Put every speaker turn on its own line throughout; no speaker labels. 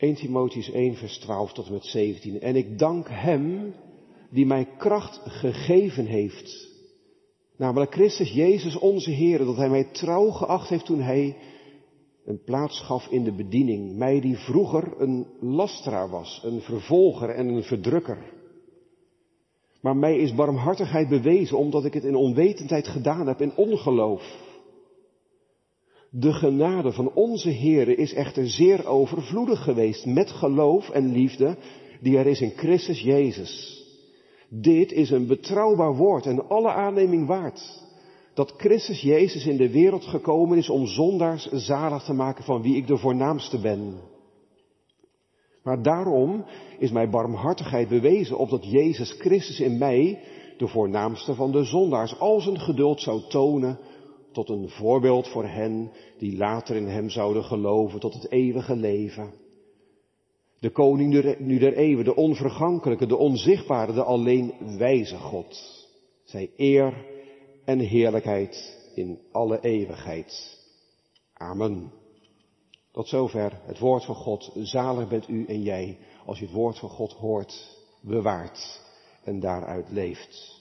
1 Timotheus 1, vers 12 tot en met 17. En ik dank Hem die mij kracht gegeven heeft. Namelijk Christus Jezus onze Heer, dat Hij mij trouw geacht heeft toen Hij een plaats gaf in de bediening. Mij die vroeger een lasteraar was, een vervolger en een verdrukker. Maar mij is barmhartigheid bewezen omdat ik het in onwetendheid gedaan heb, in ongeloof. De genade van onze Heere is echter zeer overvloedig geweest met geloof en liefde die er is in Christus Jezus. Dit is een betrouwbaar woord en alle aanneming waard. Dat Christus Jezus in de wereld gekomen is om zondaars zalig te maken van wie ik de voornaamste ben. Maar daarom is mijn barmhartigheid bewezen opdat Jezus Christus in mij, de voornaamste van de zondaars, al zijn geduld zou tonen tot een voorbeeld voor hen die later in hem zouden geloven tot het eeuwige leven. De koning nu der eeuwen, de onvergankelijke, de onzichtbare, de alleen wijze God. Zij eer en heerlijkheid in alle eeuwigheid. Amen. Tot zover het woord van God. Zalig bent u en jij als je het woord van God hoort, bewaart en daaruit leeft.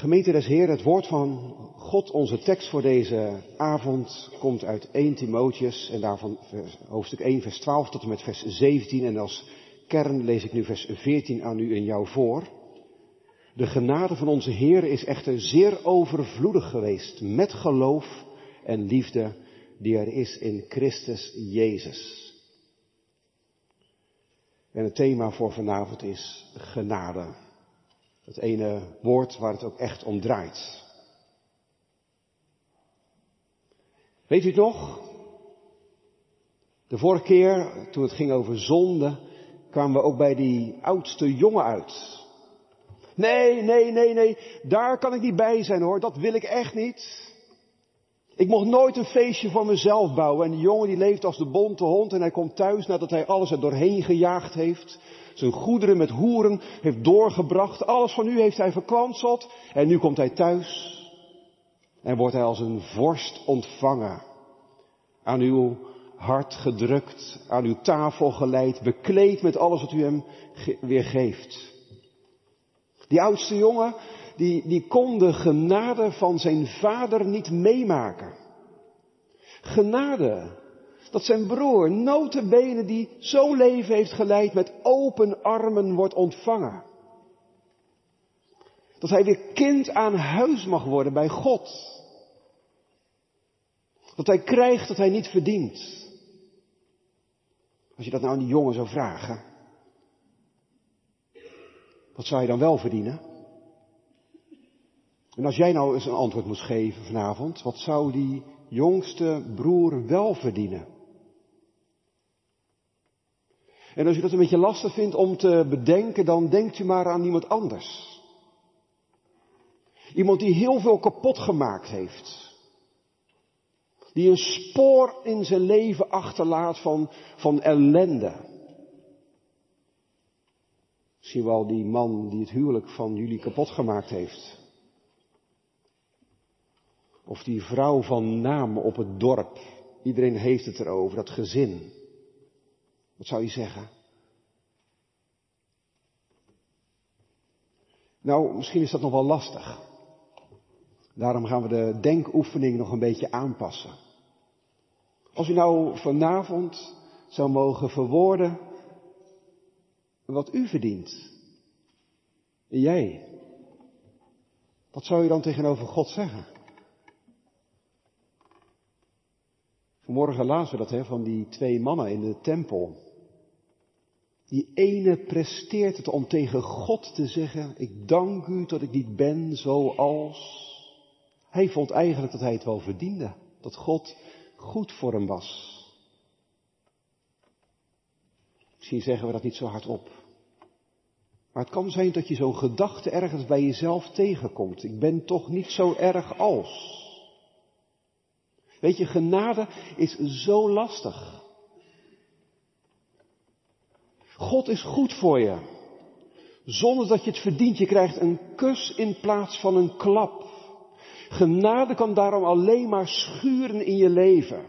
Gemeente des Heer, het woord van God, onze tekst voor deze avond, komt uit 1 Timotheus en daarvan hoofdstuk 1, vers 12 tot en met vers 17. En als kern lees ik nu vers 14 aan u en jou voor. De genade van onze Heer is echter zeer overvloedig geweest met geloof en liefde die er is in Christus Jezus. En het thema voor vanavond is genade. Het ene woord waar het ook echt om draait. Weet u het nog? De vorige keer, toen het ging over zonde, kwamen we ook bij die oudste jongen uit. Nee, nee, nee, nee, daar kan ik niet bij zijn hoor, dat wil ik echt niet. Ik mocht nooit een feestje voor mezelf bouwen. En die jongen die leeft als de bonte hond en hij komt thuis nadat hij alles er doorheen gejaagd heeft. Zijn goederen met hoeren heeft doorgebracht. Alles van u heeft hij verkwanseld. En nu komt hij thuis. En wordt hij als een vorst ontvangen. Aan uw hart gedrukt, aan uw tafel geleid, bekleed met alles wat u hem weer geeft. Die oudste jongen, die, die kon de genade van zijn vader niet meemaken. Genade. Dat zijn broer, notenbenen die zo'n leven heeft geleid, met open armen wordt ontvangen. Dat hij weer kind aan huis mag worden bij God. Dat hij krijgt dat hij niet verdient. Als je dat nou aan die jongen zou vragen. Wat zou je dan wel verdienen? En als jij nou eens een antwoord moest geven vanavond, wat zou die jongste broer wel verdienen? En als je dat een beetje lastig vindt om te bedenken, dan denkt u maar aan iemand anders. Iemand die heel veel kapot gemaakt heeft. Die een spoor in zijn leven achterlaat van, van ellende. Misschien wel die man die het huwelijk van jullie kapot gemaakt heeft. Of die vrouw van naam op het dorp. Iedereen heeft het erover, dat gezin. Wat zou je zeggen? Nou, misschien is dat nog wel lastig. Daarom gaan we de denkoefening nog een beetje aanpassen. Als u nou vanavond zou mogen verwoorden wat u verdient. En jij. Wat zou je dan tegenover God zeggen? Vanmorgen lazen we dat hè, van die twee mannen in de tempel. Die ene presteert het om tegen God te zeggen, ik dank u dat ik niet ben zoals. Hij vond eigenlijk dat hij het wel verdiende. Dat God goed voor hem was. Misschien zeggen we dat niet zo hardop. Maar het kan zijn dat je zo'n gedachte ergens bij jezelf tegenkomt. Ik ben toch niet zo erg als. Weet je, genade is zo lastig. God is goed voor je. Zonder dat je het verdient. Je krijgt een kus in plaats van een klap. Genade kan daarom alleen maar schuren in je leven.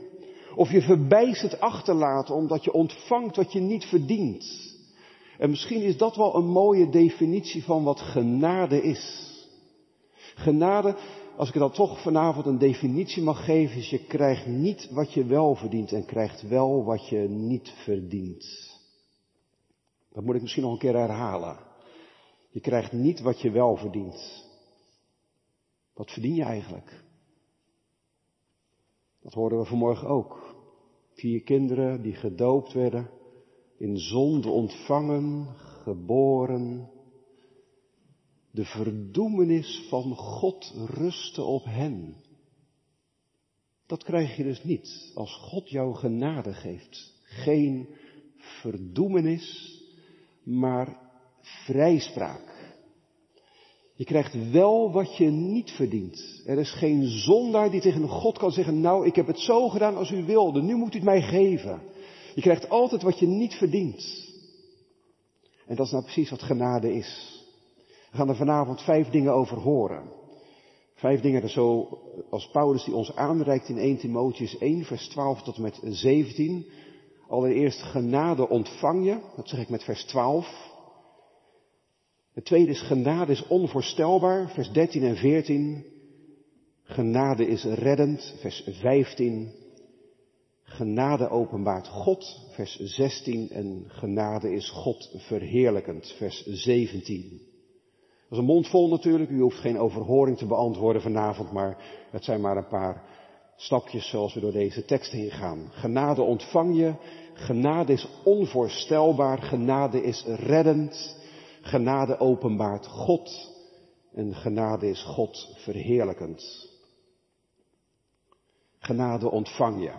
Of je verbijsterd achterlaten omdat je ontvangt wat je niet verdient. En misschien is dat wel een mooie definitie van wat genade is. Genade, als ik er dan toch vanavond een definitie mag geven, is je krijgt niet wat je wel verdient en krijgt wel wat je niet verdient. Dat moet ik misschien nog een keer herhalen. Je krijgt niet wat je wel verdient. Wat verdien je eigenlijk? Dat hoorden we vanmorgen ook. Vier kinderen die gedoopt werden, in zonde ontvangen, geboren. De verdoemenis van God rustte op hen. Dat krijg je dus niet als God jou genade geeft. Geen verdoemenis, maar vrijspraak. Je krijgt wel wat je niet verdient. Er is geen zondaar die tegen God kan zeggen, nou ik heb het zo gedaan als u wilde, nu moet u het mij geven. Je krijgt altijd wat je niet verdient. En dat is nou precies wat genade is. We gaan er vanavond vijf dingen over horen. Vijf dingen zo als Paulus die ons aanreikt in 1 Timotheus 1 vers 12 tot en met 17. Allereerst genade ontvang je, dat zeg ik met vers 12. Het tweede is genade is onvoorstelbaar, vers 13 en 14. Genade is reddend, vers 15. Genade openbaart God, vers 16. En genade is God verheerlijkend, vers 17. Dat is een mond vol natuurlijk, u hoeft geen overhoring te beantwoorden vanavond, maar het zijn maar een paar stapjes zoals we door deze tekst heen gaan. Genade ontvang je, genade is onvoorstelbaar, genade is reddend, Genade openbaart God en genade is God verheerlijkend. Genade ontvang je.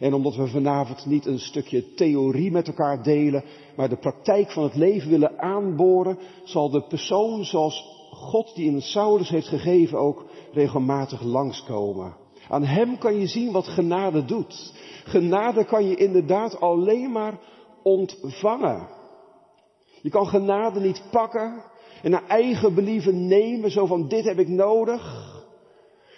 En omdat we vanavond niet een stukje theorie met elkaar delen, maar de praktijk van het leven willen aanboren, zal de persoon zoals God die in Saulus heeft gegeven ook regelmatig langskomen. Aan hem kan je zien wat genade doet. Genade kan je inderdaad alleen maar ontvangen. Je kan genade niet pakken en naar eigen believen nemen, zo van dit heb ik nodig.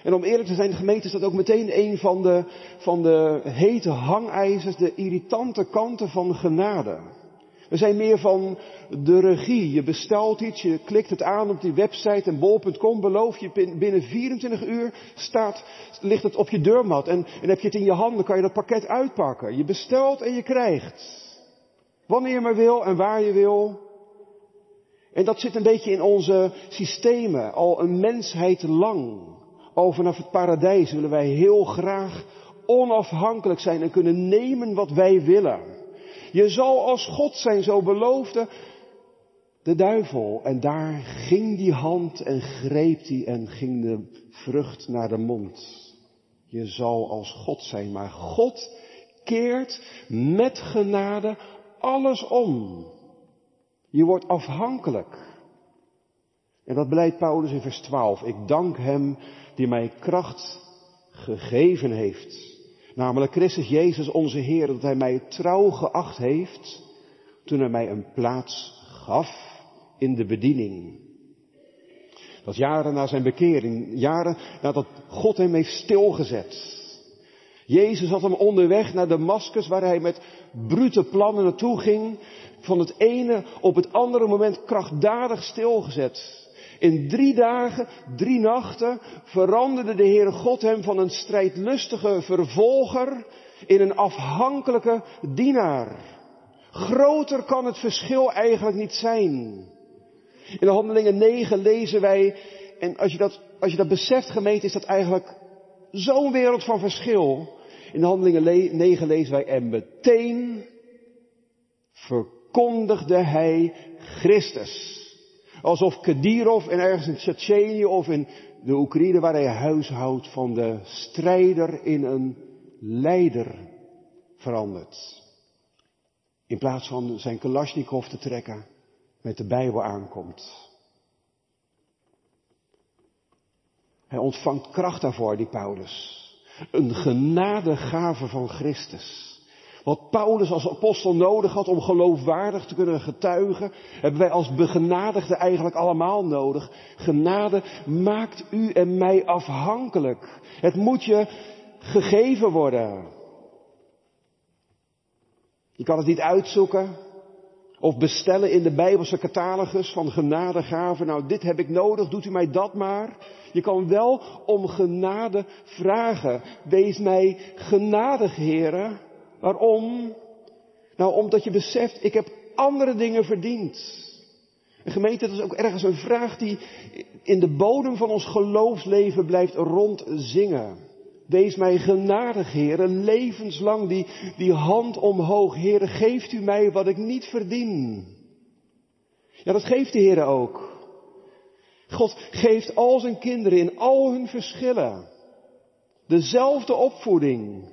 En om eerlijk te zijn, de gemeente is dat ook meteen een van de, van de hete hangijzers, de irritante kanten van genade. We zijn meer van de regie. Je bestelt iets, je klikt het aan op die website en bol.com beloof je binnen 24 uur staat, ligt het op je deurmat en, en heb je het in je handen, kan je dat pakket uitpakken. Je bestelt en je krijgt. Wanneer je maar wil en waar je wil. En dat zit een beetje in onze systemen, al een mensheid lang. Al vanaf het paradijs willen wij heel graag onafhankelijk zijn en kunnen nemen wat wij willen. Je zal als God zijn, zo beloofde de duivel. En daar ging die hand en greep die en ging de vrucht naar de mond. Je zal als God zijn, maar God keert met genade alles om. Je wordt afhankelijk. En dat beleidt Paulus in vers 12. Ik dank hem die mij kracht gegeven heeft. Namelijk Christus Jezus onze Heer, dat hij mij trouw geacht heeft toen hij mij een plaats gaf in de bediening. Dat jaren na zijn bekering, jaren nadat God hem heeft stilgezet. Jezus had hem onderweg naar Damascus, waar hij met brute plannen naartoe ging, van het ene op het andere moment krachtdadig stilgezet. In drie dagen, drie nachten veranderde de Heere God hem van een strijdlustige vervolger in een afhankelijke dienaar. Groter kan het verschil eigenlijk niet zijn. In de handelingen 9 lezen wij, en als je dat, als je dat beseft gemeente, is dat eigenlijk zo'n wereld van verschil. In de handelingen 9 lezen wij, en meteen verkondigde hij Christus. Alsof Kadirov en ergens in Tsjetsjenië of in de Oekraïne waar hij huishoudt van de strijder in een leider verandert. In plaats van zijn Kalashnikov te trekken met de Bijbel aankomt. Hij ontvangt kracht daarvoor, die Paulus. Een genadegave van Christus. Wat Paulus als apostel nodig had om geloofwaardig te kunnen getuigen, hebben wij als begenadigden eigenlijk allemaal nodig. Genade maakt u en mij afhankelijk. Het moet je gegeven worden. Je kan het niet uitzoeken of bestellen in de Bijbelse catalogus van genadegaven. Nou, dit heb ik nodig, doet u mij dat maar. Je kan wel om genade vragen. Wees mij genadig, heren. Waarom? Nou, omdat je beseft, ik heb andere dingen verdiend. En gemeente, dat is ook ergens een vraag die in de bodem van ons geloofsleven blijft rondzingen. Wees mij genadig, heren, levenslang die, die hand omhoog. Heren, geeft u mij wat ik niet verdien. Ja, dat geeft de Heer ook. God geeft al zijn kinderen in al hun verschillen dezelfde opvoeding.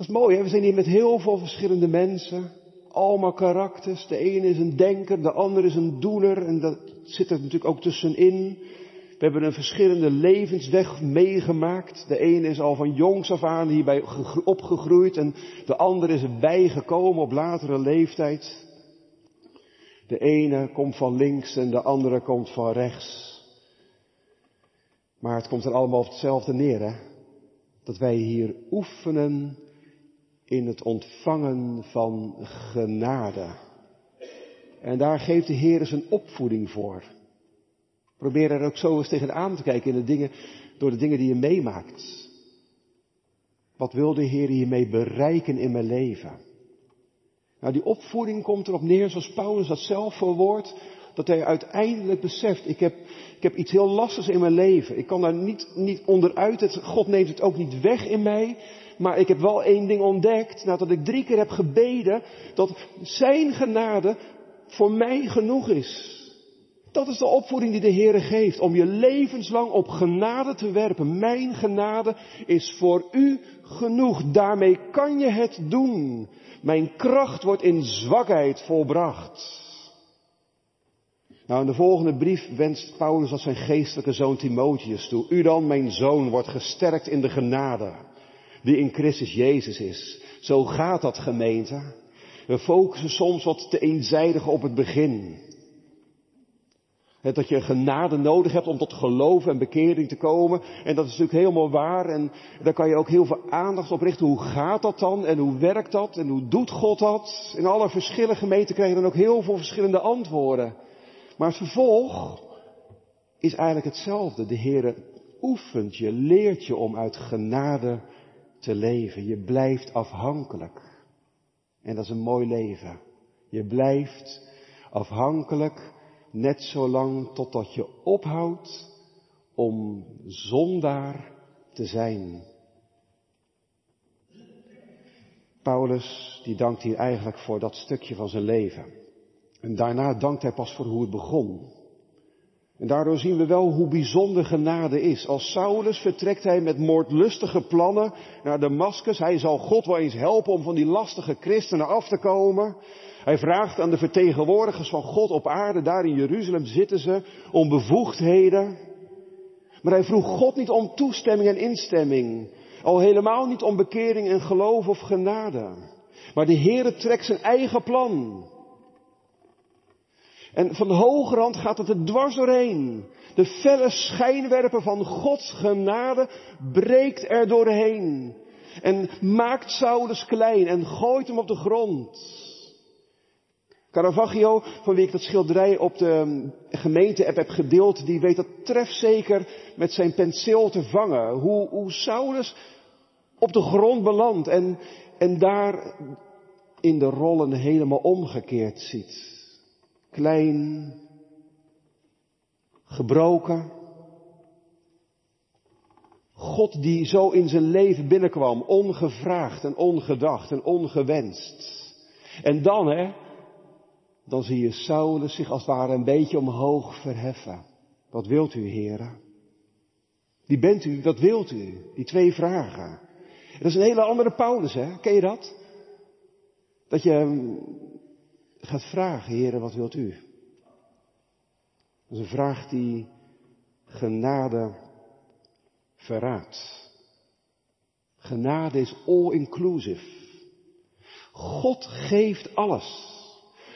Dat is mooi, we zijn hier met heel veel verschillende mensen allemaal karakters. De ene is een denker, de ander is een doener. En dat zit er natuurlijk ook tussenin. We hebben een verschillende levensweg meegemaakt. De ene is al van jongs af aan hierbij opgegroeid en de ander is erbij gekomen op latere leeftijd. De ene komt van links en de andere komt van rechts. Maar het komt er allemaal op hetzelfde neer, hè? Dat wij hier oefenen in het ontvangen van genade. En daar geeft de Heer zijn opvoeding voor. Probeer er ook zo eens tegenaan te kijken in de dingen, door de dingen die je meemaakt. Wat wil de Heer hiermee bereiken in mijn leven? Nou, die opvoeding komt erop neer, zoals Paulus dat zelf verwoordt, dat hij uiteindelijk beseft, ik heb, ik heb iets heel lastigs in mijn leven. Ik kan daar niet, niet onderuit, het, God neemt het ook niet weg in mij. Maar ik heb wel één ding ontdekt, nadat ik drie keer heb gebeden, dat zijn genade voor mij genoeg is. Dat is de opvoeding die de Heer geeft, om je levenslang op genade te werpen. Mijn genade is voor u genoeg. Daarmee kan je het doen. Mijn kracht wordt in zwakheid volbracht. Nou, in de volgende brief wenst Paulus als zijn geestelijke zoon Timotheus toe. U dan, mijn zoon, wordt gesterkt in de genade die in Christus Jezus is. Zo gaat dat gemeente. We focussen soms wat te eenzijdig op het begin. dat je genade nodig hebt om tot geloof en bekering te komen. En dat is natuurlijk helemaal waar. En daar kan je ook heel veel aandacht op richten. Hoe gaat dat dan? En hoe werkt dat? En hoe doet God dat? In alle verschillende gemeenten krijg je dan ook heel veel verschillende antwoorden. Maar het vervolg is eigenlijk hetzelfde. De Heer oefent je, leert je om uit genade te leven. Je blijft afhankelijk. En dat is een mooi leven. Je blijft afhankelijk net zolang totdat je ophoudt om zondaar te zijn. Paulus, die dankt hier eigenlijk voor dat stukje van zijn leven. En daarna dankt hij pas voor hoe het begon. En daardoor zien we wel hoe bijzonder genade is. Als Saulus vertrekt hij met moordlustige plannen naar Damascus. Hij zal God wel eens helpen om van die lastige christenen af te komen. Hij vraagt aan de vertegenwoordigers van God op aarde, daar in Jeruzalem zitten ze, om bevoegdheden. Maar hij vroeg God niet om toestemming en instemming. Al helemaal niet om bekering en geloof of genade. Maar de Heere trekt zijn eigen plan. En van de hoge gaat het er dwars doorheen. De felle schijnwerper van Gods genade breekt er doorheen. En maakt Saulus klein en gooit hem op de grond. Caravaggio, van wie ik dat schilderij op de gemeente-app heb gedeeld, die weet dat trefzeker met zijn penseel te vangen. Hoe, hoe Saulus op de grond belandt en, en daar in de rollen helemaal omgekeerd ziet klein, gebroken. God die zo in zijn leven binnenkwam, ongevraagd en ongedacht en ongewenst. En dan, hè, dan zie je Saulus zich als het ware een beetje omhoog verheffen. Wat wilt u, heren? Wie bent u? Wat wilt u? Die twee vragen. Dat is een hele andere Paulus, hè? Ken je dat? Dat je gaat vragen, heren, wat wilt u? Dat is een vraag die genade verraadt. Genade is all-inclusive. God geeft alles.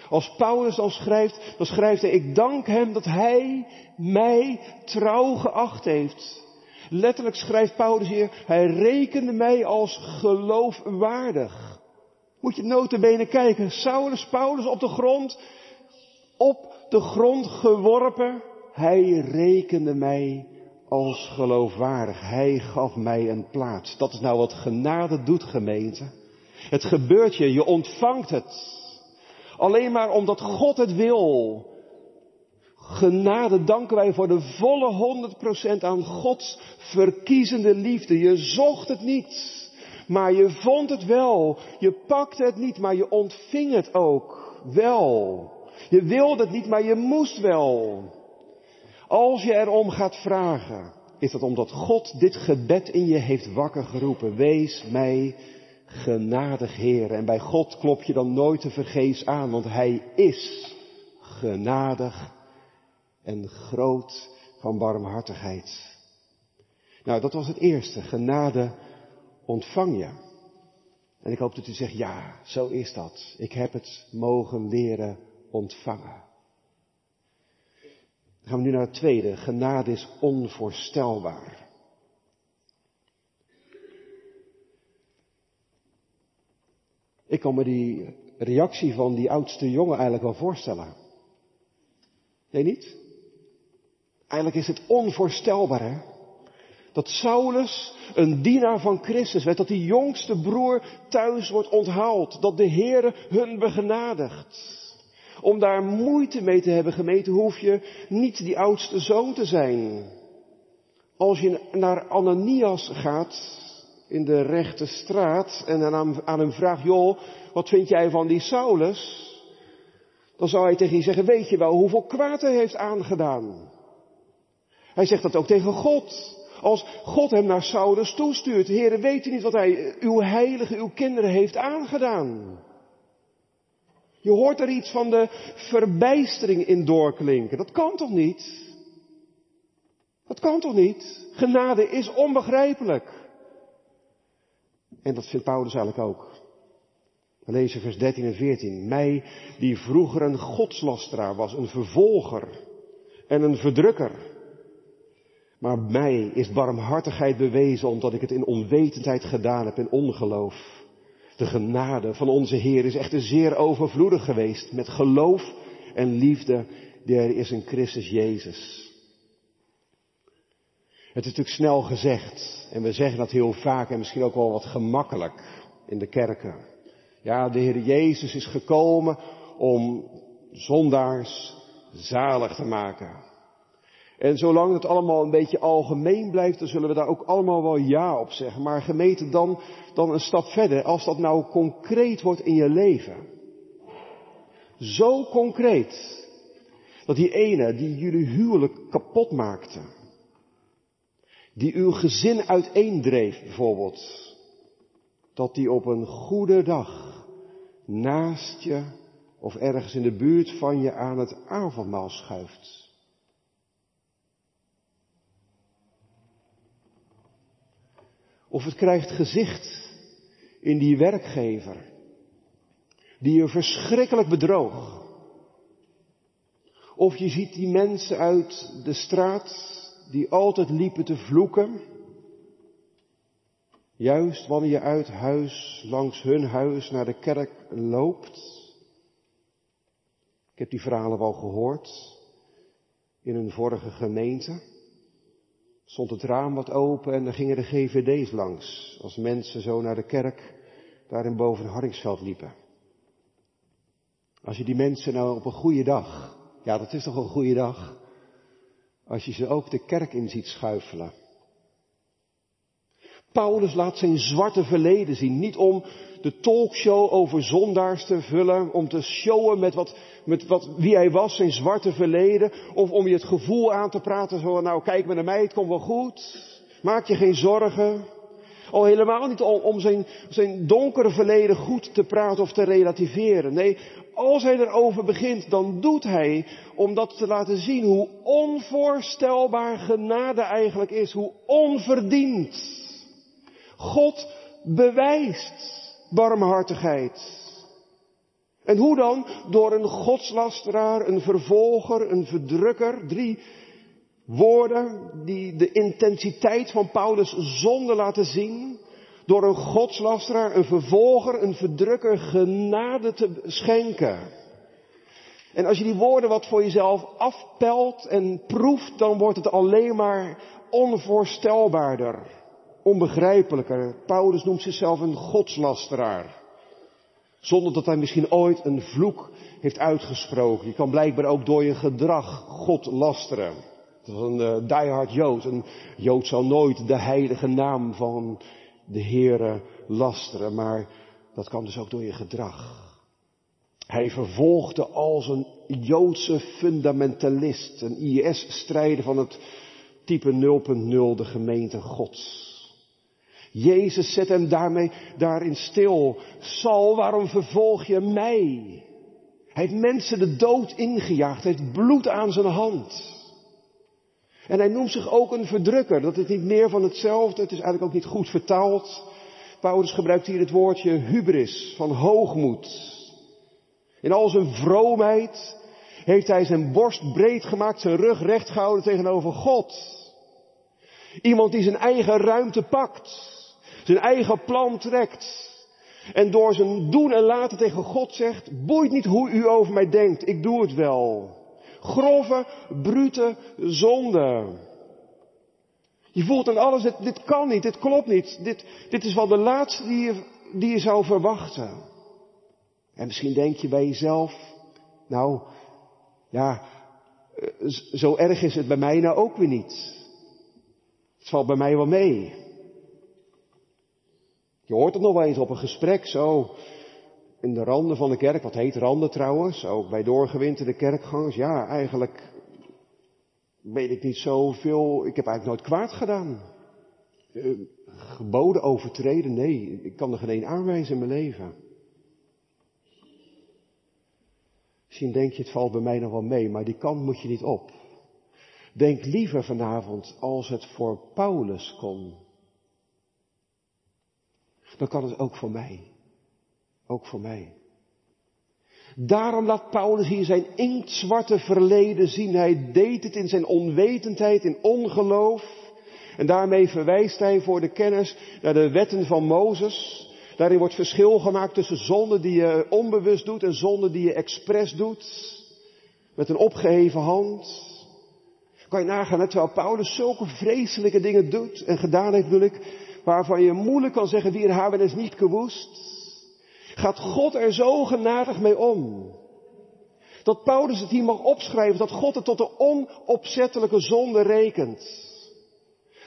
Als Paulus dan schrijft, dan schrijft hij, ik dank hem dat hij mij trouw geacht heeft. Letterlijk schrijft Paulus hier, hij rekende mij als geloofwaardig. Moet je notabene kijken, Saulus, Paulus op de grond, op de grond geworpen, hij rekende mij als geloofwaardig. Hij gaf mij een plaats. Dat is nou wat genade doet, gemeente. Het gebeurt je, je ontvangt het. Alleen maar omdat God het wil. Genade danken wij voor de volle 100% aan Gods verkiezende liefde. Je zocht het niet, maar je vond het wel. Je pakte het niet, maar je ontving het ook wel. Je wilde het niet, maar je moest wel. Als je erom gaat vragen, is dat omdat God dit gebed in je heeft wakker geroepen. Wees mij genadig Heer. En bij God klop je dan nooit te vergeefs aan, want Hij is genadig en groot van barmhartigheid. Nou, dat was het eerste. Genade ontvang je. En ik hoop dat u zegt, ja, zo is dat. Ik heb het mogen leren ontvangen. Dan gaan we nu naar het tweede. Genade is onvoorstelbaar. Ik kan me die reactie van die oudste jongen eigenlijk wel voorstellen. Nee, niet? Eigenlijk is het onvoorstelbaar, hè? Dat Saulus, een dienaar van Christus werd, dat die jongste broer thuis wordt onthaald, dat de Heere hun begenadigt. Om daar moeite mee te hebben gemeten, hoef je niet die oudste zoon te zijn. Als je naar Ananias gaat, in de rechte straat, en aan, aan hem vraagt, joh, wat vind jij van die Saulus? Dan zou hij tegen je zeggen, weet je wel hoeveel kwaad hij heeft aangedaan? Hij zegt dat ook tegen God. Als God hem naar Saulus toestuurt, heren, weet u niet wat hij uw heilige, uw kinderen heeft aangedaan? Je hoort er iets van de verbijstering in doorklinken. Dat kan toch niet? Dat kan toch niet? Genade is onbegrijpelijk. En dat vindt Paulus eigenlijk ook. We lezen vers 13 en 14. Mij die vroeger een godslasteraar was, een vervolger en een verdrukker. Maar mij is barmhartigheid bewezen omdat ik het in onwetendheid gedaan heb in ongeloof. De genade van onze Heer is echter zeer overvloedig geweest met geloof en liefde die er is in Christus Jezus. Het is natuurlijk snel gezegd en we zeggen dat heel vaak en misschien ook wel wat gemakkelijk in de kerken. Ja, de Heer Jezus is gekomen om zondaars zalig te maken. En zolang het allemaal een beetje algemeen blijft, dan zullen we daar ook allemaal wel ja op zeggen. Maar gemeten dan, dan een stap verder, als dat nou concreet wordt in je leven. Zo concreet, dat die ene die jullie huwelijk kapot maakte, die uw gezin uiteendreef bijvoorbeeld, dat die op een goede dag naast je of ergens in de buurt van je aan het avondmaal schuift. Of het krijgt gezicht in die werkgever die je verschrikkelijk bedroog. Of je ziet die mensen uit de straat die altijd liepen te vloeken. Juist wanneer je uit huis, langs hun huis naar de kerk loopt. Ik heb die verhalen wel gehoord in een vorige gemeente. Stond het raam wat open en dan gingen de GVD's langs. Als mensen zo naar de kerk daar in boven Hardingsveld liepen. Als je die mensen nou op een goede dag, ja dat is toch een goede dag, als je ze ook de kerk in ziet schuifelen. Paulus laat zijn zwarte verleden zien. Niet om de talkshow over zondaars te vullen, om te showen met, wat, met wat, wie hij was, zijn zwarte verleden, of om je het gevoel aan te praten, zo nou kijk maar naar mij, het komt wel goed, maak je geen zorgen. Al helemaal niet om, om zijn, zijn donkere verleden goed te praten of te relativeren. Nee, als hij erover begint, dan doet hij om dat te laten zien hoe onvoorstelbaar genade eigenlijk is, hoe onverdiend. God bewijst barmhartigheid. En hoe dan? Door een godslasteraar, een vervolger, een verdrukker. Drie Woorden die de intensiteit van Paulus zonde laten zien, door een godslasteraar, een vervolger, een verdrukker genade te schenken. En als je die woorden wat voor jezelf afpelt en proeft, dan wordt het alleen maar onvoorstelbaarder, onbegrijpelijker. Paulus noemt zichzelf een godslasteraar. Zonder dat hij misschien ooit een vloek heeft uitgesproken. Je kan blijkbaar ook door je gedrag God lasteren. Dat is een uh, diehard Jood. Een Jood zal nooit de heilige naam van de Heere lasteren, maar dat kan dus ook door je gedrag. Hij vervolgde als een Joodse fundamentalist, een IS-strijder van het type 0.0, de gemeente Gods. Jezus zet hem daarmee, daarin stil. Sal, waarom vervolg je mij? Hij heeft mensen de dood ingejaagd, hij heeft bloed aan zijn hand. En hij noemt zich ook een verdrukker. Dat is niet meer van hetzelfde. Het is eigenlijk ook niet goed vertaald. Paulus gebruikt hier het woordje hubris, van hoogmoed. In al zijn vroomheid heeft hij zijn borst breed gemaakt, zijn rug recht gehouden tegenover God. Iemand die zijn eigen ruimte pakt, zijn eigen plan trekt. En door zijn doen en laten tegen God zegt, boeit niet hoe u over mij denkt, ik doe het wel grove, brute zonde. Je voelt aan alles, dit, kan niet, dit klopt niet, dit, dit is wel de laatste die je, die je zou verwachten. En misschien denk je bij jezelf, nou, ja, eh, zo erg is het bij mij nou ook weer niet. Het valt bij mij wel mee. Je hoort het nog wel eens op een gesprek zo in de randen van de kerk, wat heet randen trouwens, ook bij doorgewinterde kerkgangers, ja, eigenlijk weet ik niet zoveel, ik heb eigenlijk nooit kwaad gedaan. Uh, geboden overtreden, nee, ik kan er geen één aanwijzen in mijn leven. Misschien denk je, het valt bij mij nog wel mee, maar die kant moet je niet op. Denk liever vanavond, als het voor Paulus kon, dan kan het ook voor mij. Ook voor mij. Daarom laat Paulus hier zijn inktzwarte verleden zien. Hij deed het in zijn onwetendheid, in ongeloof. En daarmee verwijst hij voor de kennis naar de wetten van Mozes. Daarin wordt verschil gemaakt tussen zonde die je onbewust doet en zonde die je expres doet. Met een opgeheven hand. Kan je nagaan, terwijl Paulus zulke vreselijke dingen doet en gedaan heeft, bedoel ik, waarvan je moeilijk kan zeggen, wie er hebben is niet gewoest gaat God er zo genadig mee om. Dat Paulus het hier mag opschrijven, dat God het tot de onopzettelijke zonde rekent.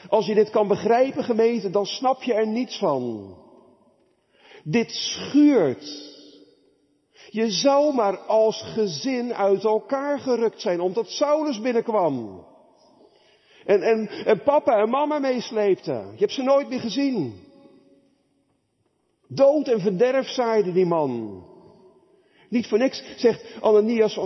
Als je dit kan begrijpen, gemeente, dan snap je er niets van. Dit schuurt. Je zou maar als gezin uit elkaar gerukt zijn, omdat Saulus binnenkwam. En, en, en papa en mama meesleepte. Je hebt ze nooit meer gezien. Dood en verderf zaaide die man. Niet voor niks zegt Ananias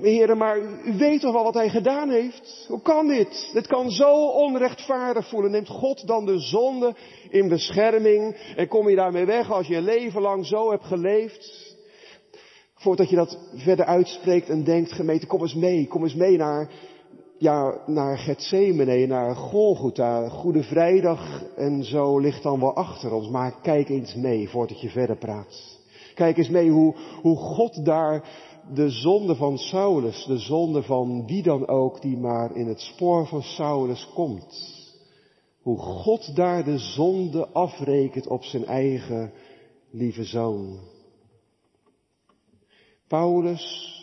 heren, maar u weet toch wel wat hij gedaan heeft? Hoe kan dit? Dit kan zo onrechtvaardig voelen. Neemt God dan de zonde in bescherming en kom je daarmee weg als je een leven lang zo hebt geleefd? Voordat je dat verder uitspreekt en denkt, gemeente, kom eens mee, kom eens mee naar ja, naar Gethsemane, naar Golgotha, Goede Vrijdag en zo ligt dan wel achter ons. Maar kijk eens mee voordat je verder praat. Kijk eens mee hoe, hoe God daar de zonde van Saulus, de zonde van wie dan ook die maar in het spoor van Saulus komt. Hoe God daar de zonde afrekent op zijn eigen lieve zoon. Paulus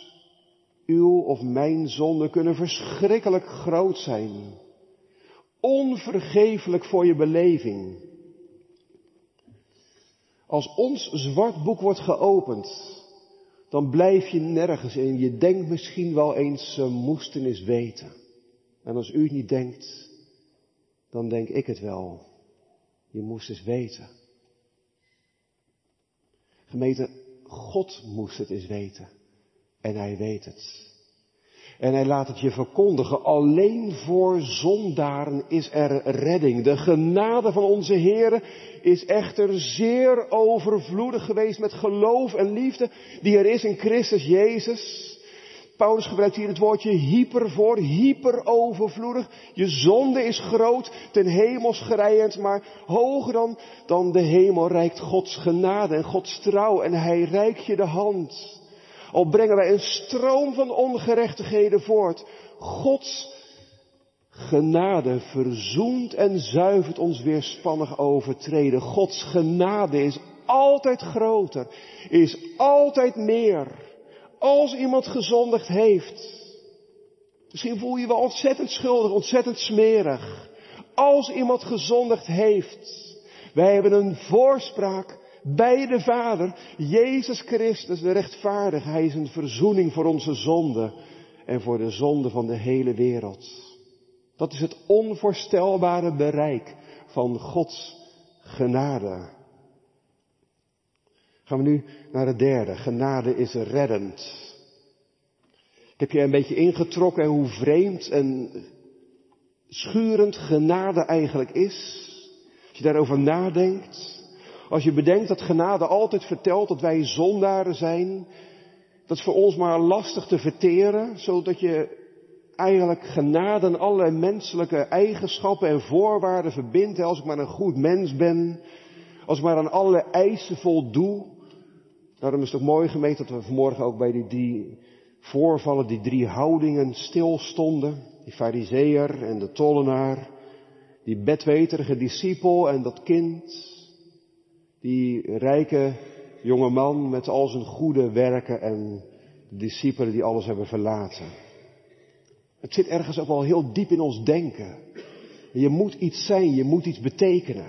uw of mijn zonden kunnen verschrikkelijk groot zijn. Onvergeeflijk voor je beleving. Als ons zwart boek wordt geopend, dan blijf je nergens in. Je denkt misschien wel eens, ze moesten eens weten. En als u het niet denkt, dan denk ik het wel. Je moest eens weten. Gemeente, God moest het eens weten. En hij weet het. En hij laat het je verkondigen. Alleen voor zondaren is er redding. De genade van onze Heer is echter zeer overvloedig geweest met geloof en liefde die er is in Christus Jezus. Paulus gebruikt hier het woordje hyper voor, hyper overvloedig. Je zonde is groot, ten hemels gerijend, maar hoger dan, dan de hemel reikt Gods genade en Gods trouw en hij reikt je de hand. Al brengen wij een stroom van ongerechtigheden voort, Gods genade verzoent en zuivert ons weerspannig overtreden. Gods genade is altijd groter, is altijd meer. Als iemand gezondigd heeft, misschien voel je je wel ontzettend schuldig, ontzettend smerig. Als iemand gezondigd heeft, wij hebben een voorspraak bij de Vader, Jezus Christus, de rechtvaardige. Hij is een verzoening voor onze zonde en voor de zonde van de hele wereld. Dat is het onvoorstelbare bereik van Gods genade. Gaan we nu naar het derde. Genade is reddend. Ik heb je een beetje ingetrokken hoe vreemd en schurend genade eigenlijk is. Als je daarover nadenkt. Als je bedenkt dat genade altijd vertelt dat wij zondaren zijn. Dat is voor ons maar lastig te verteren, zodat je eigenlijk genade en allerlei menselijke eigenschappen en voorwaarden verbindt. Als ik maar een goed mens ben, als ik maar aan alle eisen voldoe. Daarom is het ook mooi gemeten dat we vanmorgen ook bij die drie voorvallen, die drie houdingen stilstonden. Die fariseer en de tollenaar, die bedweterige discipel en dat kind. Die rijke jonge man met al zijn goede werken en discipelen die alles hebben verlaten. Het zit ergens ook wel heel diep in ons denken. Je moet iets zijn, je moet iets betekenen.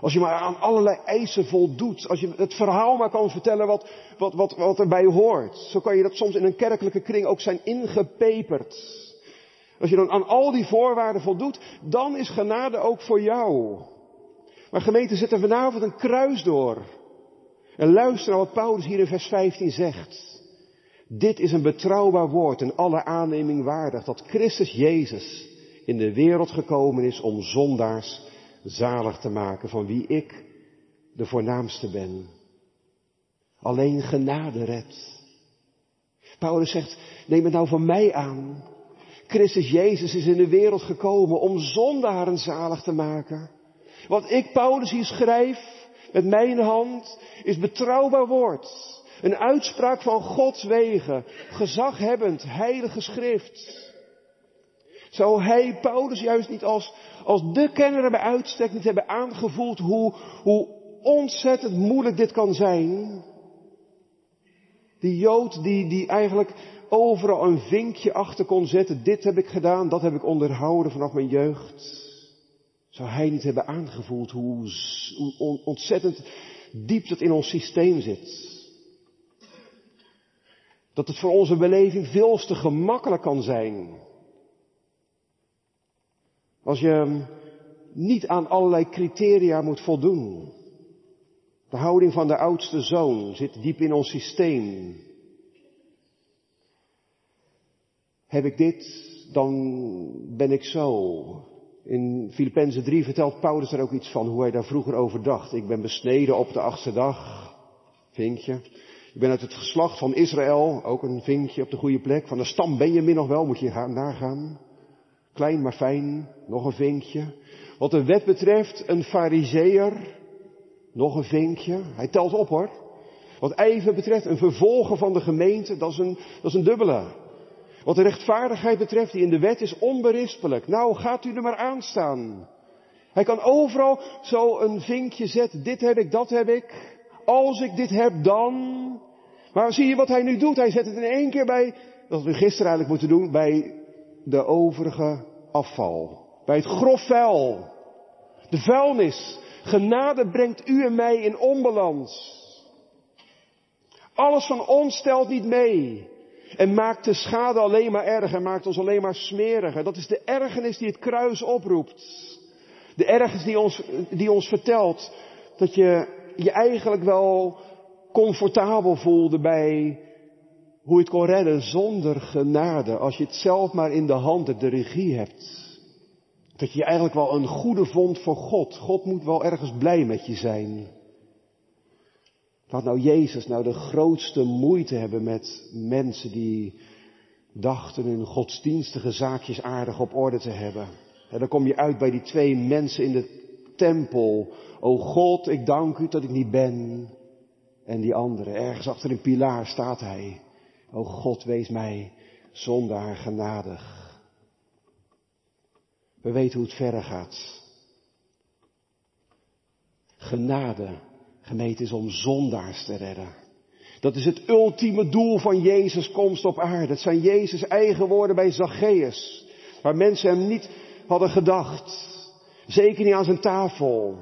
Als je maar aan allerlei eisen voldoet, als je het verhaal maar kan vertellen wat, wat, wat, wat erbij hoort. Zo kan je dat soms in een kerkelijke kring ook zijn ingepeperd. Als je dan aan al die voorwaarden voldoet, dan is genade ook voor jou. Maar gemeente, zet er vanavond een kruis door. En luister naar wat Paulus hier in vers 15 zegt. Dit is een betrouwbaar woord en alle aanneming waardig dat Christus Jezus in de wereld gekomen is om zondaars zalig te maken, van wie ik de voornaamste ben. Alleen genade redt. Paulus zegt, neem het nou van mij aan. Christus Jezus is in de wereld gekomen om zondaren zalig te maken. Wat ik, Paulus, hier schrijf, met mijn hand, is betrouwbaar woord. Een uitspraak van Gods wegen, gezaghebbend, heilige schrift. Zou hij, Paulus, juist niet als, als de kenner bij uitstek niet hebben aangevoeld hoe, hoe ontzettend moeilijk dit kan zijn? Die Jood die, die eigenlijk overal een vinkje achter kon zetten, dit heb ik gedaan, dat heb ik onderhouden vanaf mijn jeugd. Zou hij niet hebben aangevoeld hoe, ontzettend diep dat in ons systeem zit? Dat het voor onze beleving veel te gemakkelijk kan zijn. Als je niet aan allerlei criteria moet voldoen. De houding van de oudste zoon zit diep in ons systeem. Heb ik dit, dan ben ik zo. In Filippenzen 3 vertelt Paulus er ook iets van hoe hij daar vroeger over dacht. Ik ben besneden op de achtste dag. Vinkje. Ik ben uit het geslacht van Israël, ook een vinkje op de goede plek. Van de stam Benjamin nog wel, moet je nagaan. Klein maar fijn, nog een vinkje. Wat de wet betreft, een fariseer, nog een vinkje. Hij telt op hoor. Wat ijver betreft, een vervolger van de gemeente, dat is een, dat is een dubbele. Wat de rechtvaardigheid betreft, die in de wet is onberispelijk. Nou, gaat u er maar aan staan. Hij kan overal zo een vinkje zetten. Dit heb ik, dat heb ik. Als ik dit heb, dan. Maar zie je wat hij nu doet? Hij zet het in één keer bij, dat we gisteren eigenlijk moeten doen, bij de overige afval. Bij het grof vuil. De vuilnis. Genade brengt u en mij in onbalans. Alles van ons stelt niet mee. En maakt de schade alleen maar erger, maakt ons alleen maar smeriger. Dat is de ergernis die het kruis oproept. De ergernis die ons, die ons vertelt dat je je eigenlijk wel comfortabel voelde bij hoe je het kon redden zonder genade. Als je het zelf maar in de hand de regie hebt. Dat je eigenlijk wel een goede vond voor God. God moet wel ergens blij met je zijn. Laat nou Jezus nou de grootste moeite hebben met mensen die dachten hun godsdienstige zaakjes aardig op orde te hebben. En dan kom je uit bij die twee mensen in de tempel. O God, ik dank u dat ik niet ben. En die andere, ergens achter een pilaar staat hij. O God, wees mij zondaar genadig. We weten hoe het verder gaat. Genade, gemeente, is om zondaars te redden. Dat is het ultieme doel van Jezus' komst op aarde. Het zijn Jezus' eigen woorden bij Zacchaeus. Waar mensen hem niet hadden gedacht. Zeker niet aan zijn tafel.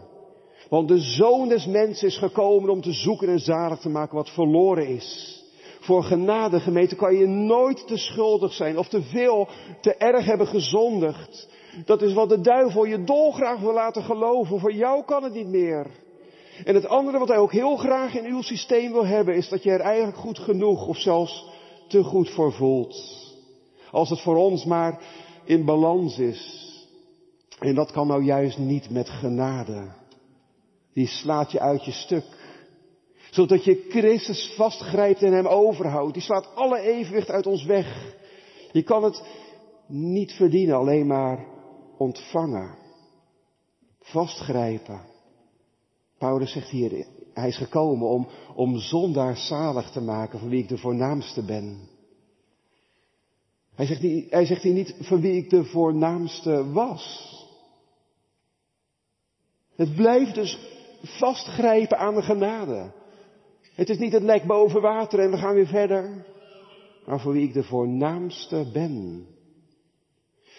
Want de zoon des mensen is gekomen om te zoeken en zalig te maken wat verloren is. Voor genade gemeente kan je nooit te schuldig zijn of te veel, te erg hebben gezondigd. Dat is wat de duivel je dolgraag wil laten geloven. Voor jou kan het niet meer. En het andere wat hij ook heel graag in uw systeem wil hebben, is dat je er eigenlijk goed genoeg of zelfs te goed voor voelt. Als het voor ons maar in balans is. En dat kan nou juist niet met genade. Die slaat je uit je stuk. Zodat je Christus vastgrijpt en hem overhoudt. Die slaat alle evenwicht uit ons weg. Je kan het niet verdienen, alleen maar ontvangen. Vastgrijpen. Paulus zegt hier, hij is gekomen om, om zondaar zalig te maken, van wie ik de voornaamste ben. Hij zegt, niet, hij zegt hier niet van wie ik de voornaamste was. Het blijft dus vastgrijpen aan de genade. Het is niet het lek boven water en we gaan weer verder. Maar voor wie ik de voornaamste ben.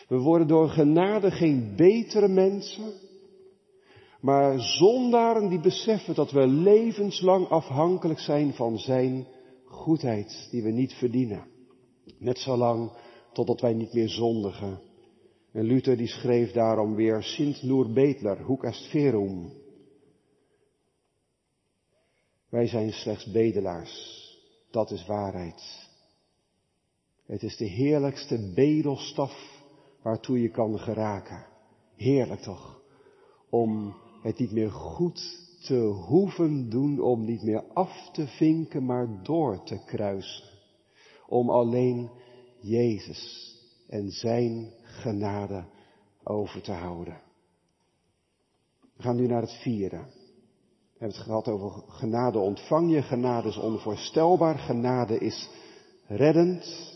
We worden door genade geen betere mensen, maar zondaren die beseffen dat we levenslang afhankelijk zijn van Zijn goedheid, die we niet verdienen. Net zolang totdat wij niet meer zondigen. En Luther die schreef daarom weer Sint Nur Betler, hoek est verum. Wij zijn slechts bedelaars. Dat is waarheid. Het is de heerlijkste bedelstaf waartoe je kan geraken. Heerlijk toch? Om het niet meer goed te hoeven doen, om niet meer af te vinken, maar door te kruisen. Om alleen Jezus en zijn genade over te houden. We gaan nu naar het vierde. We hebben het gehad over genade ontvang je. Genade is onvoorstelbaar. Genade is reddend.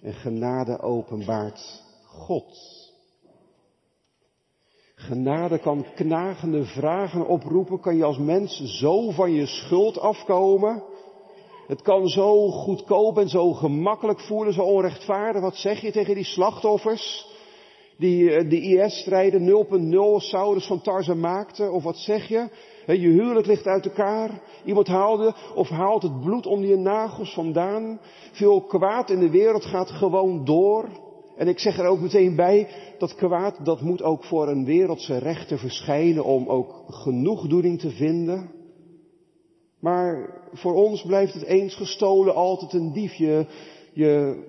En genade openbaart God. Genade kan knagende vragen oproepen. Kan je als mens zo van je schuld afkomen. Het kan zo goedkoop en zo gemakkelijk voelen, zo onrechtvaardig. Wat zeg je tegen die slachtoffers? Die eh, de IS-strijden 0.0 Saurus van Tarzan maakten? Of wat zeg je? Je huwelijk ligt uit elkaar. Iemand haalde of haalt het bloed onder je nagels vandaan. Veel kwaad in de wereld gaat gewoon door. En ik zeg er ook meteen bij, dat kwaad, dat moet ook voor een wereldse rechter verschijnen om ook genoegdoening te vinden. Maar voor ons blijft het eens gestolen altijd een dief. Je, je,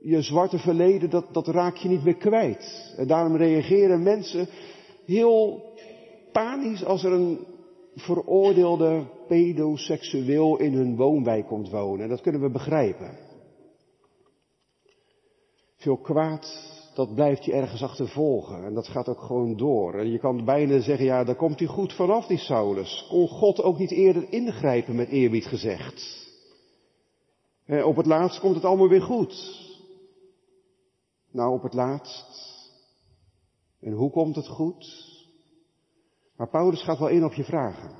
je zwarte verleden, dat, dat raak je niet meer kwijt. En daarom reageren mensen heel panisch als er een veroordeelde pedoseksueel in hun woonwijk komt wonen. En dat kunnen we begrijpen. Veel kwaad, dat blijft je ergens achtervolgen. En dat gaat ook gewoon door. En je kan bijna zeggen, ja, daar komt hij goed vanaf, die Saulus. Kon God ook niet eerder ingrijpen, met eerbied gezegd. En op het laatst komt het allemaal weer goed. Nou, op het laatst. En hoe komt het goed? Maar Paulus gaat wel in op je vragen.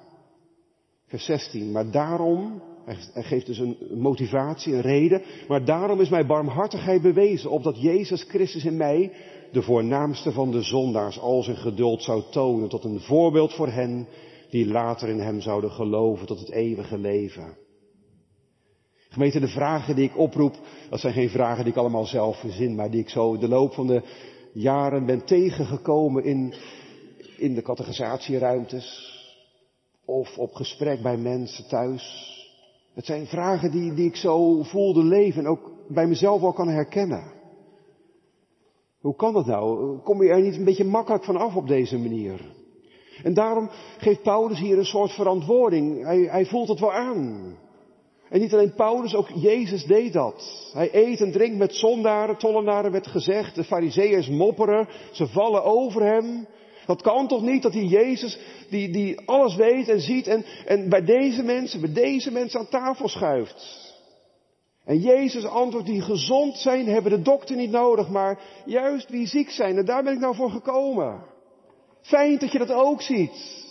Vers 16. Maar daarom, hij geeft dus een motivatie, een reden. Maar daarom is mijn barmhartigheid bewezen, opdat Jezus Christus in mij, de voornaamste van de zondaars, al zijn geduld zou tonen tot een voorbeeld voor hen die later in hem zouden geloven tot het eeuwige leven. Gemeente, de vragen die ik oproep, dat zijn geen vragen die ik allemaal zelf verzin, maar die ik zo de loop van de jaren ben tegengekomen in, in de categorisatieruimtes of op gesprek bij mensen thuis. Het zijn vragen die, die ik zo voelde leven en ook bij mezelf al kan herkennen. Hoe kan dat nou? Kom je er niet een beetje makkelijk van af op deze manier? En daarom geeft Paulus hier een soort verantwoording. Hij, hij voelt het wel aan. En niet alleen Paulus, ook Jezus deed dat. Hij eet en drinkt met zondaren, tollenaren werd gezegd, de fariseeërs mopperen, ze vallen over hem. Dat kan toch niet dat die Jezus, die, die alles weet en ziet en, en bij deze mensen, bij deze mensen aan tafel schuift. En Jezus antwoordt, die gezond zijn, hebben de dokter niet nodig, maar juist wie ziek zijn. En daar ben ik nou voor gekomen. Fijn dat je dat ook ziet.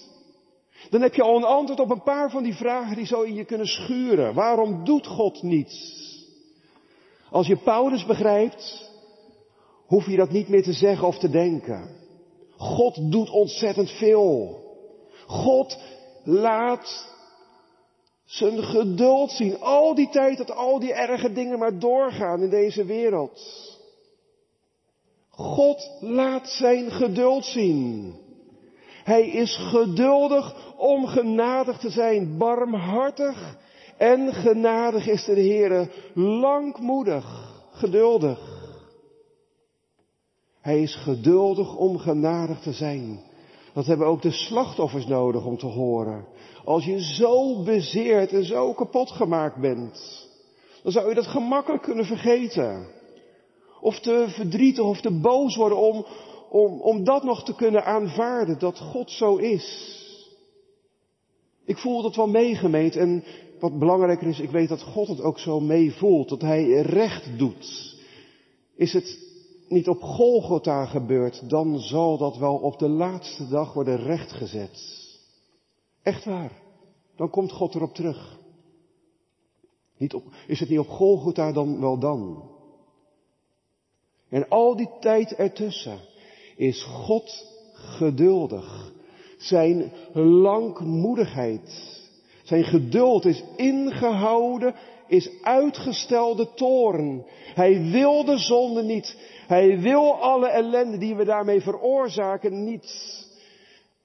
Dan heb je al een antwoord op een paar van die vragen die zo in je kunnen schuren. Waarom doet God niets? Als je Paulus begrijpt, hoef je dat niet meer te zeggen of te denken. God doet ontzettend veel. God laat zijn geduld zien. Al die tijd dat al die erge dingen maar doorgaan in deze wereld. God laat zijn geduld zien. Hij is geduldig om genadig te zijn, barmhartig en genadig is de Heer, langmoedig, geduldig. Hij is geduldig om genadig te zijn. Dat hebben ook de slachtoffers nodig om te horen. Als je zo bezeerd en zo kapot gemaakt bent, dan zou je dat gemakkelijk kunnen vergeten. Of te verdrietig of te boos worden om, om, om dat nog te kunnen aanvaarden, dat God zo is. Ik voel dat wel meegemeend en wat belangrijker is, ik weet dat God het ook zo meevoelt, dat Hij recht doet. Is het niet op Golgotha gebeurd, dan zal dat wel op de laatste dag worden rechtgezet. Echt waar. Dan komt God erop terug. Niet op, is het niet op Golgotha dan wel dan? En al die tijd ertussen is God geduldig. Zijn langmoedigheid, zijn geduld is ingehouden, is uitgestelde toren. Hij wil de zonde niet. Hij wil alle ellende die we daarmee veroorzaken niet.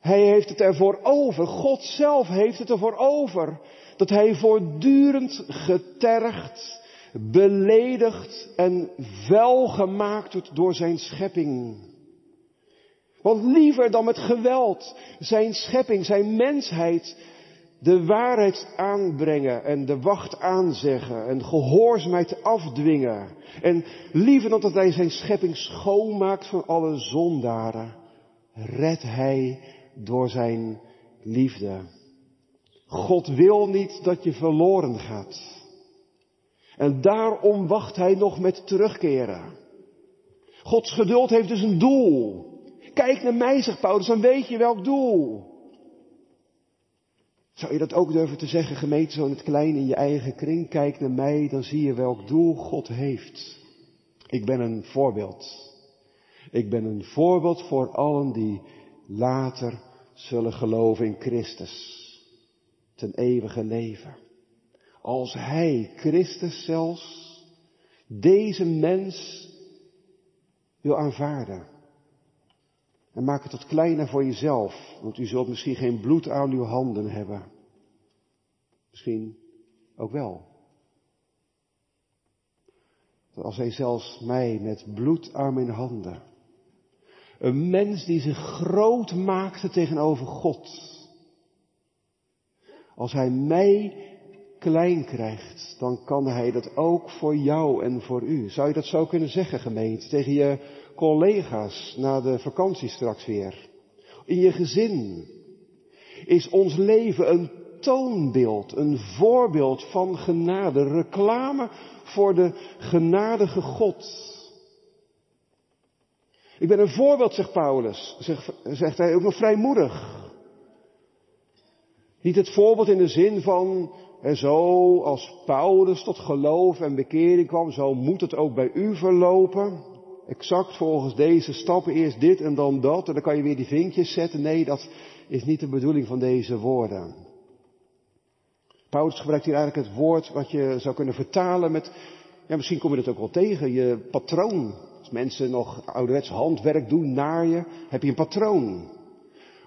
Hij heeft het ervoor over. God zelf heeft het ervoor over. Dat hij voortdurend getergd, beledigd en vuil gemaakt wordt door zijn schepping. Want liever dan met geweld zijn schepping, zijn mensheid, de waarheid aanbrengen en de wacht aanzeggen en gehoorzaamheid afdwingen. En liever dan dat hij zijn schepping schoonmaakt van alle zondaren, redt hij door zijn liefde. God wil niet dat je verloren gaat. En daarom wacht hij nog met terugkeren. Gods geduld heeft dus een doel. Kijk naar mij, zegt Paulus, dan weet je welk doel. Zou je dat ook durven te zeggen, gemeente, zo in het klein in je eigen kring? Kijk naar mij, dan zie je welk doel God heeft. Ik ben een voorbeeld. Ik ben een voorbeeld voor allen die later zullen geloven in Christus. Ten eeuwige leven. Als Hij, Christus zelfs, deze mens wil aanvaarden. En maak het tot kleiner voor jezelf, want u zult misschien geen bloed aan uw handen hebben. Misschien ook wel. Als hij zelfs mij met bloed aan mijn handen een mens die zich groot maakte tegenover God. Als hij mij klein krijgt, dan kan hij dat ook voor jou en voor u. Zou je dat zo kunnen zeggen, gemeente, tegen je collega's na de vakantie straks weer? In je gezin is ons leven een toonbeeld, een voorbeeld van genade, reclame voor de genadige God. Ik ben een voorbeeld, zegt Paulus. Zegt, hij ook nog vrijmoedig. Niet het voorbeeld in de zin van, en zo als Paulus tot geloof en bekering kwam, zo moet het ook bij u verlopen. Exact volgens deze stappen, eerst dit en dan dat, en dan kan je weer die vinkjes zetten. Nee, dat is niet de bedoeling van deze woorden. Paulus gebruikt hier eigenlijk het woord wat je zou kunnen vertalen met, ja misschien kom je het ook wel tegen, je patroon. Als mensen nog ouderwets handwerk doen naar je, heb je een patroon.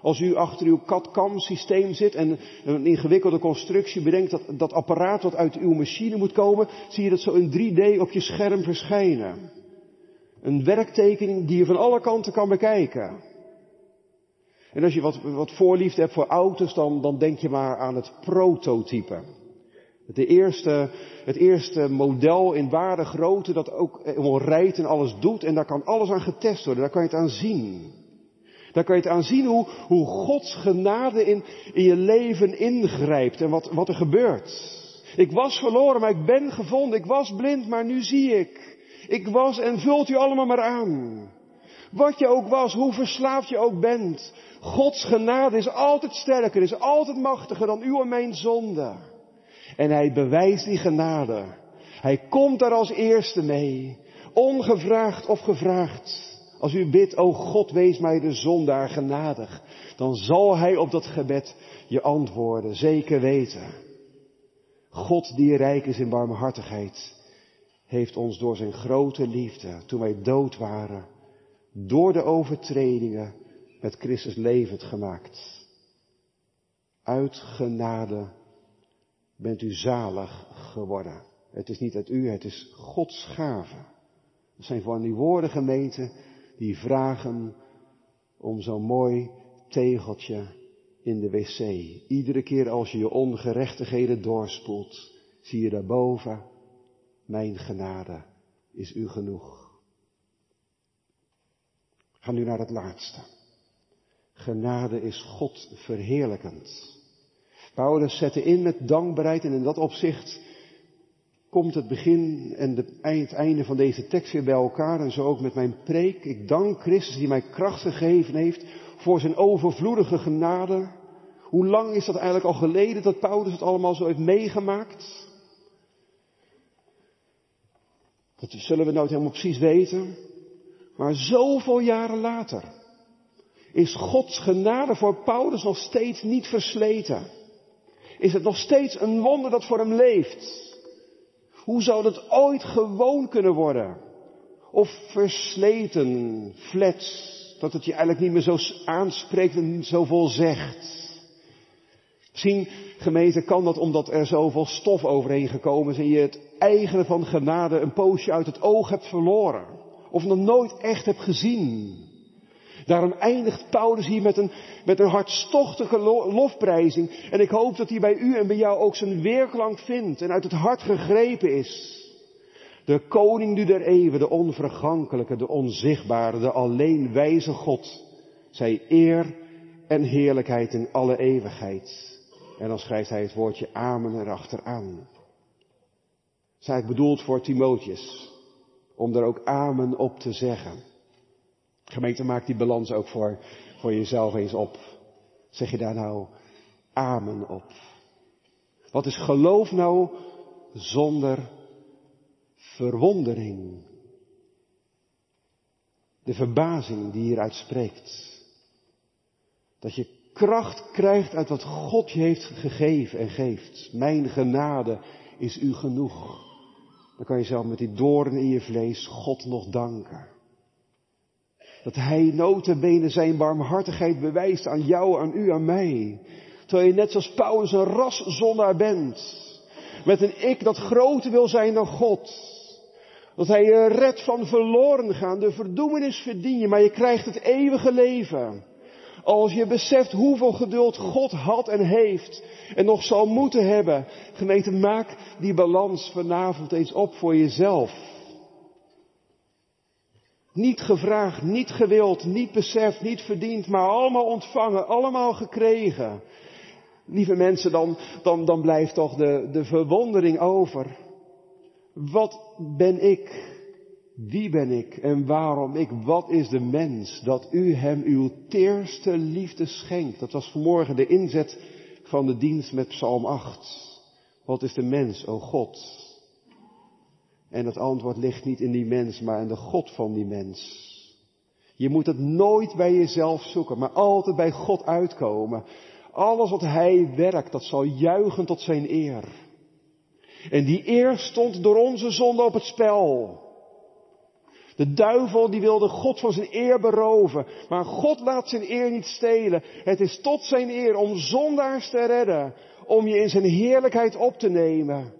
Als u achter uw CAD-CAM systeem zit en een ingewikkelde constructie bedenkt dat dat apparaat wat uit uw machine moet komen, zie je dat zo in 3D op je scherm verschijnen. Een werktekening die je van alle kanten kan bekijken. En als je wat, wat voorliefde hebt voor auto's, dan, dan denk je maar aan het prototype. De eerste, het eerste model in ware grootte dat ook rijdt en alles doet. En daar kan alles aan getest worden. Daar kan je het aan zien. Daar kan je het aan zien hoe, hoe Gods genade in, in je leven ingrijpt en wat, wat er gebeurt. Ik was verloren, maar ik ben gevonden. Ik was blind, maar nu zie ik. Ik was en vult u allemaal maar aan. Wat je ook was, hoe verslaafd je ook bent. Gods genade is altijd sterker, is altijd machtiger dan uw en mijn zonde. En hij bewijst die genade. Hij komt daar als eerste mee. Ongevraagd of gevraagd. Als u bidt, o God, wees mij de zondaar genadig. Dan zal hij op dat gebed je antwoorden, zeker weten. God die rijk is in barmhartigheid, heeft ons door zijn grote liefde, toen wij dood waren, door de overtredingen met Christus levend gemaakt. Uit genade bent u zalig geworden. Het is niet uit u, het is Gods gave. Dat zijn van die woorden gemeenten die vragen om zo'n mooi tegeltje in de wc. Iedere keer als je je ongerechtigheden doorspoelt, zie je daarboven, mijn genade is u genoeg. Ga nu naar het laatste. Genade is God verheerlijkend. Paulus zette in met dankbaarheid en in dat opzicht komt het begin en het einde van deze tekst weer bij elkaar en zo ook met mijn preek. Ik dank Christus die mij kracht gegeven heeft voor zijn overvloedige genade. Hoe lang is dat eigenlijk al geleden dat Paulus het allemaal zo heeft meegemaakt? Dat zullen we nooit helemaal precies weten. Maar zoveel jaren later is Gods genade voor Paulus nog steeds niet versleten. Is het nog steeds een wonder dat voor hem leeft. Hoe zou dat ooit gewoon kunnen worden? Of versleten, flats, dat het je eigenlijk niet meer zo aanspreekt en niet zoveel zegt. Misschien, gemeente, kan dat omdat er zoveel stof overheen gekomen is en je het eigene van genade een poosje uit het oog hebt verloren. Of nog nooit echt hebt gezien. Daarom eindigt Paulus hier met een, met een hartstochtige lofprijzing. En ik hoop dat hij bij u en bij jou ook zijn weerklank vindt en uit het hart gegrepen is. De koning nu der eeuwen, de onvergankelijke, de onzichtbare, de alleen wijze God. Zij eer en heerlijkheid in alle eeuwigheid. En dan schrijft hij het woordje amen erachteraan. Zij bedoeld voor Timotheus. Om er ook amen op te zeggen. Gemeente, maak die balans ook voor, voor jezelf eens op. Zeg je daar nou amen op? Wat is geloof nou zonder verwondering? De verbazing die hieruit spreekt. Dat je kracht krijgt uit wat God je heeft gegeven en geeft. Mijn genade is u genoeg. Dan kan je zelf met die doorn in je vlees God nog danken. Dat hij notabene zijn barmhartigheid bewijst aan jou, aan u, aan mij. Terwijl je net zoals Paulus een raszondaar bent. Met een ik dat groter wil zijn dan God. Dat hij je redt van verloren gaan. De verdoemenis verdien je, maar je krijgt het eeuwige leven. Als je beseft hoeveel geduld God had en heeft en nog zal moeten hebben. Gemeente, maak die balans vanavond eens op voor jezelf. Niet gevraagd, niet gewild, niet beseft, niet verdiend, maar allemaal ontvangen, allemaal gekregen. Lieve mensen, dan, dan, dan blijft toch de, de verwondering over. Wat ben ik? Wie ben ik en waarom ik? Wat is de mens dat u hem uw teerste liefde schenkt? Dat was vanmorgen de inzet van de dienst met Psalm 8. Wat is de mens, o God? En het antwoord ligt niet in die mens, maar in de God van die mens. Je moet het nooit bij jezelf zoeken, maar altijd bij God uitkomen. Alles wat Hij werkt, dat zal juichen tot Zijn eer. En die eer stond door onze zonde op het spel. De duivel die wilde God van zijn eer beroven, maar God laat zijn eer niet stelen. Het is tot zijn eer om zondaars te redden, om je in zijn heerlijkheid op te nemen.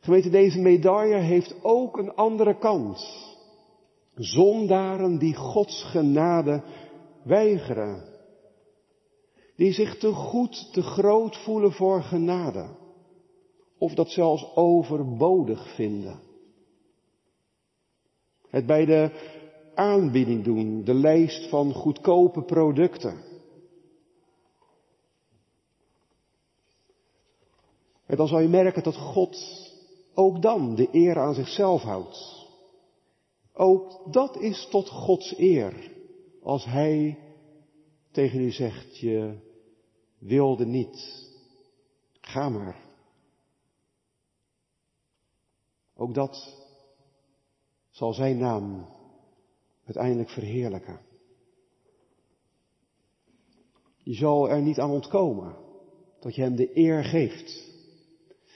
Gemeente, deze medaille heeft ook een andere kant. Zondaren die Gods genade weigeren. Die zich te goed, te groot voelen voor genade. of dat zelfs overbodig vinden. Het bij de aanbieding doen, de lijst van goedkope producten. En dan zal je merken dat God ook dan de eer aan zichzelf houdt. Ook dat is tot Gods eer. Als Hij tegen u zegt, je wilde niet. Ga maar. Ook dat zal Zijn naam uiteindelijk verheerlijken. Je zal er niet aan ontkomen dat je Hem de eer geeft.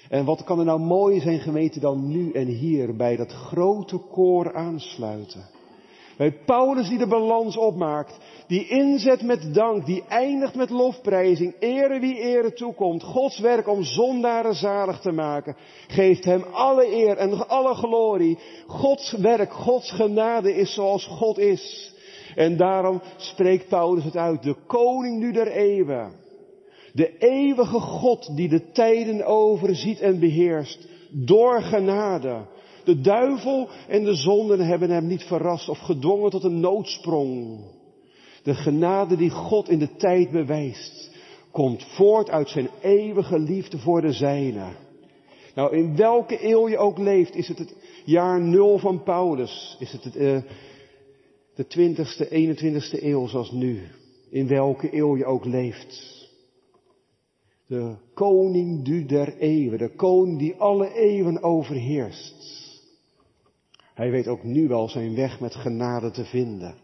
En wat kan er nou mooi zijn gemeente dan nu en hier bij dat grote koor aansluiten. Bij Paulus die de balans opmaakt, die inzet met dank, die eindigt met lofprijzing, ere wie ere toekomt, Gods werk om zondaren zalig te maken, geeft hem alle eer en alle glorie. Gods werk, Gods genade is zoals God is. En daarom spreekt Paulus het uit, de koning nu der eeuwen. De eeuwige God die de tijden overziet en beheerst, door genade. De duivel en de zonden hebben hem niet verrast of gedwongen tot een noodsprong. De genade die God in de tijd bewijst, komt voort uit zijn eeuwige liefde voor de zijne. Nou, in welke eeuw je ook leeft, is het het jaar nul van Paulus, is het, het uh, de twintigste, 21ste eeuw zoals nu, in welke eeuw je ook leeft. De koning du der eeuwen, de koning die alle eeuwen overheerst. Hij weet ook nu wel zijn weg met genade te vinden.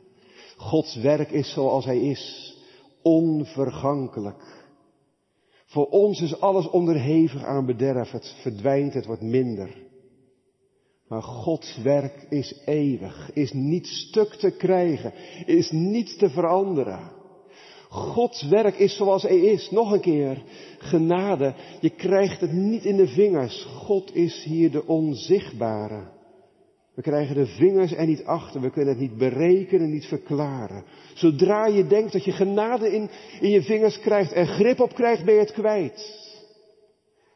Gods werk is zoals hij is, onvergankelijk. Voor ons is alles onderhevig aan bederf, het verdwijnt, het wordt minder. Maar Gods werk is eeuwig, is niet stuk te krijgen, is niet te veranderen. Gods werk is zoals hij is. Nog een keer, genade. Je krijgt het niet in de vingers. God is hier de onzichtbare. We krijgen de vingers er niet achter. We kunnen het niet berekenen, niet verklaren. Zodra je denkt dat je genade in, in je vingers krijgt en grip op krijgt, ben je het kwijt.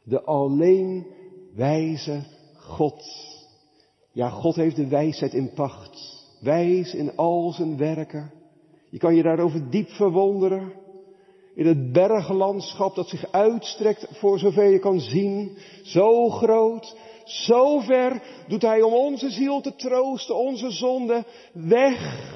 De alleen wijze God. Ja, God heeft de wijsheid in pacht. Wijs in al zijn werken. Je kan je daarover diep verwonderen. In het berglandschap dat zich uitstrekt voor zover je kan zien. Zo groot, zo ver doet Hij om onze ziel te troosten, onze zonde weg.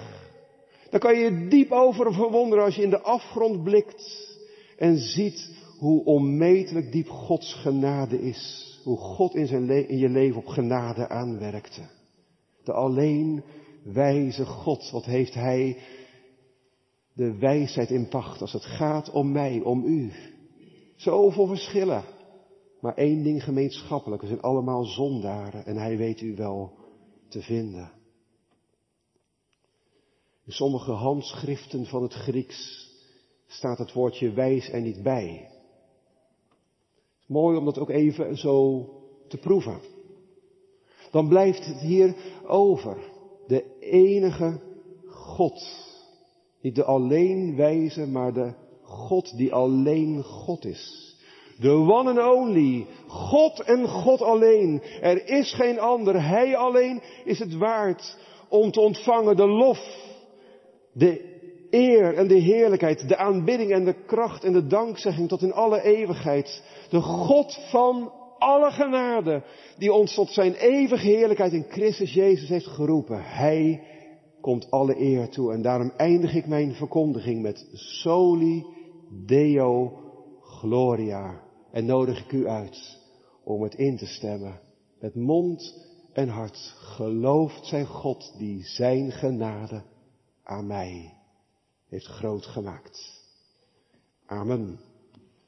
Daar kan je je diep over verwonderen als je in de afgrond blikt en ziet hoe onmetelijk diep Gods genade is. Hoe God in, zijn in je leven op genade aanwerkte. De alleen wijze God, wat heeft Hij de wijsheid in pacht als het gaat om mij, om u. Zoveel verschillen. Maar één ding gemeenschappelijk. We zijn allemaal zondaren en hij weet u wel te vinden. In sommige handschriften van het Grieks staat het woordje wijs er niet bij. Mooi om dat ook even zo te proeven. Dan blijft het hier over. De enige God niet de alleen wijze, maar de God die alleen God is. De one and only. God en God alleen. Er is geen ander. Hij alleen is het waard om te ontvangen de lof, de eer en de heerlijkheid, de aanbidding en de kracht en de dankzegging tot in alle eeuwigheid. De God van alle genade, die ons tot zijn eeuwige heerlijkheid in Christus Jezus heeft geroepen. Hij komt alle eer toe. En daarom eindig ik mijn verkondiging met Soli Deo Gloria. En nodig ik u uit om het in te stemmen. Met mond en hart gelooft zijn God die zijn genade aan mij heeft groot gemaakt. Amen.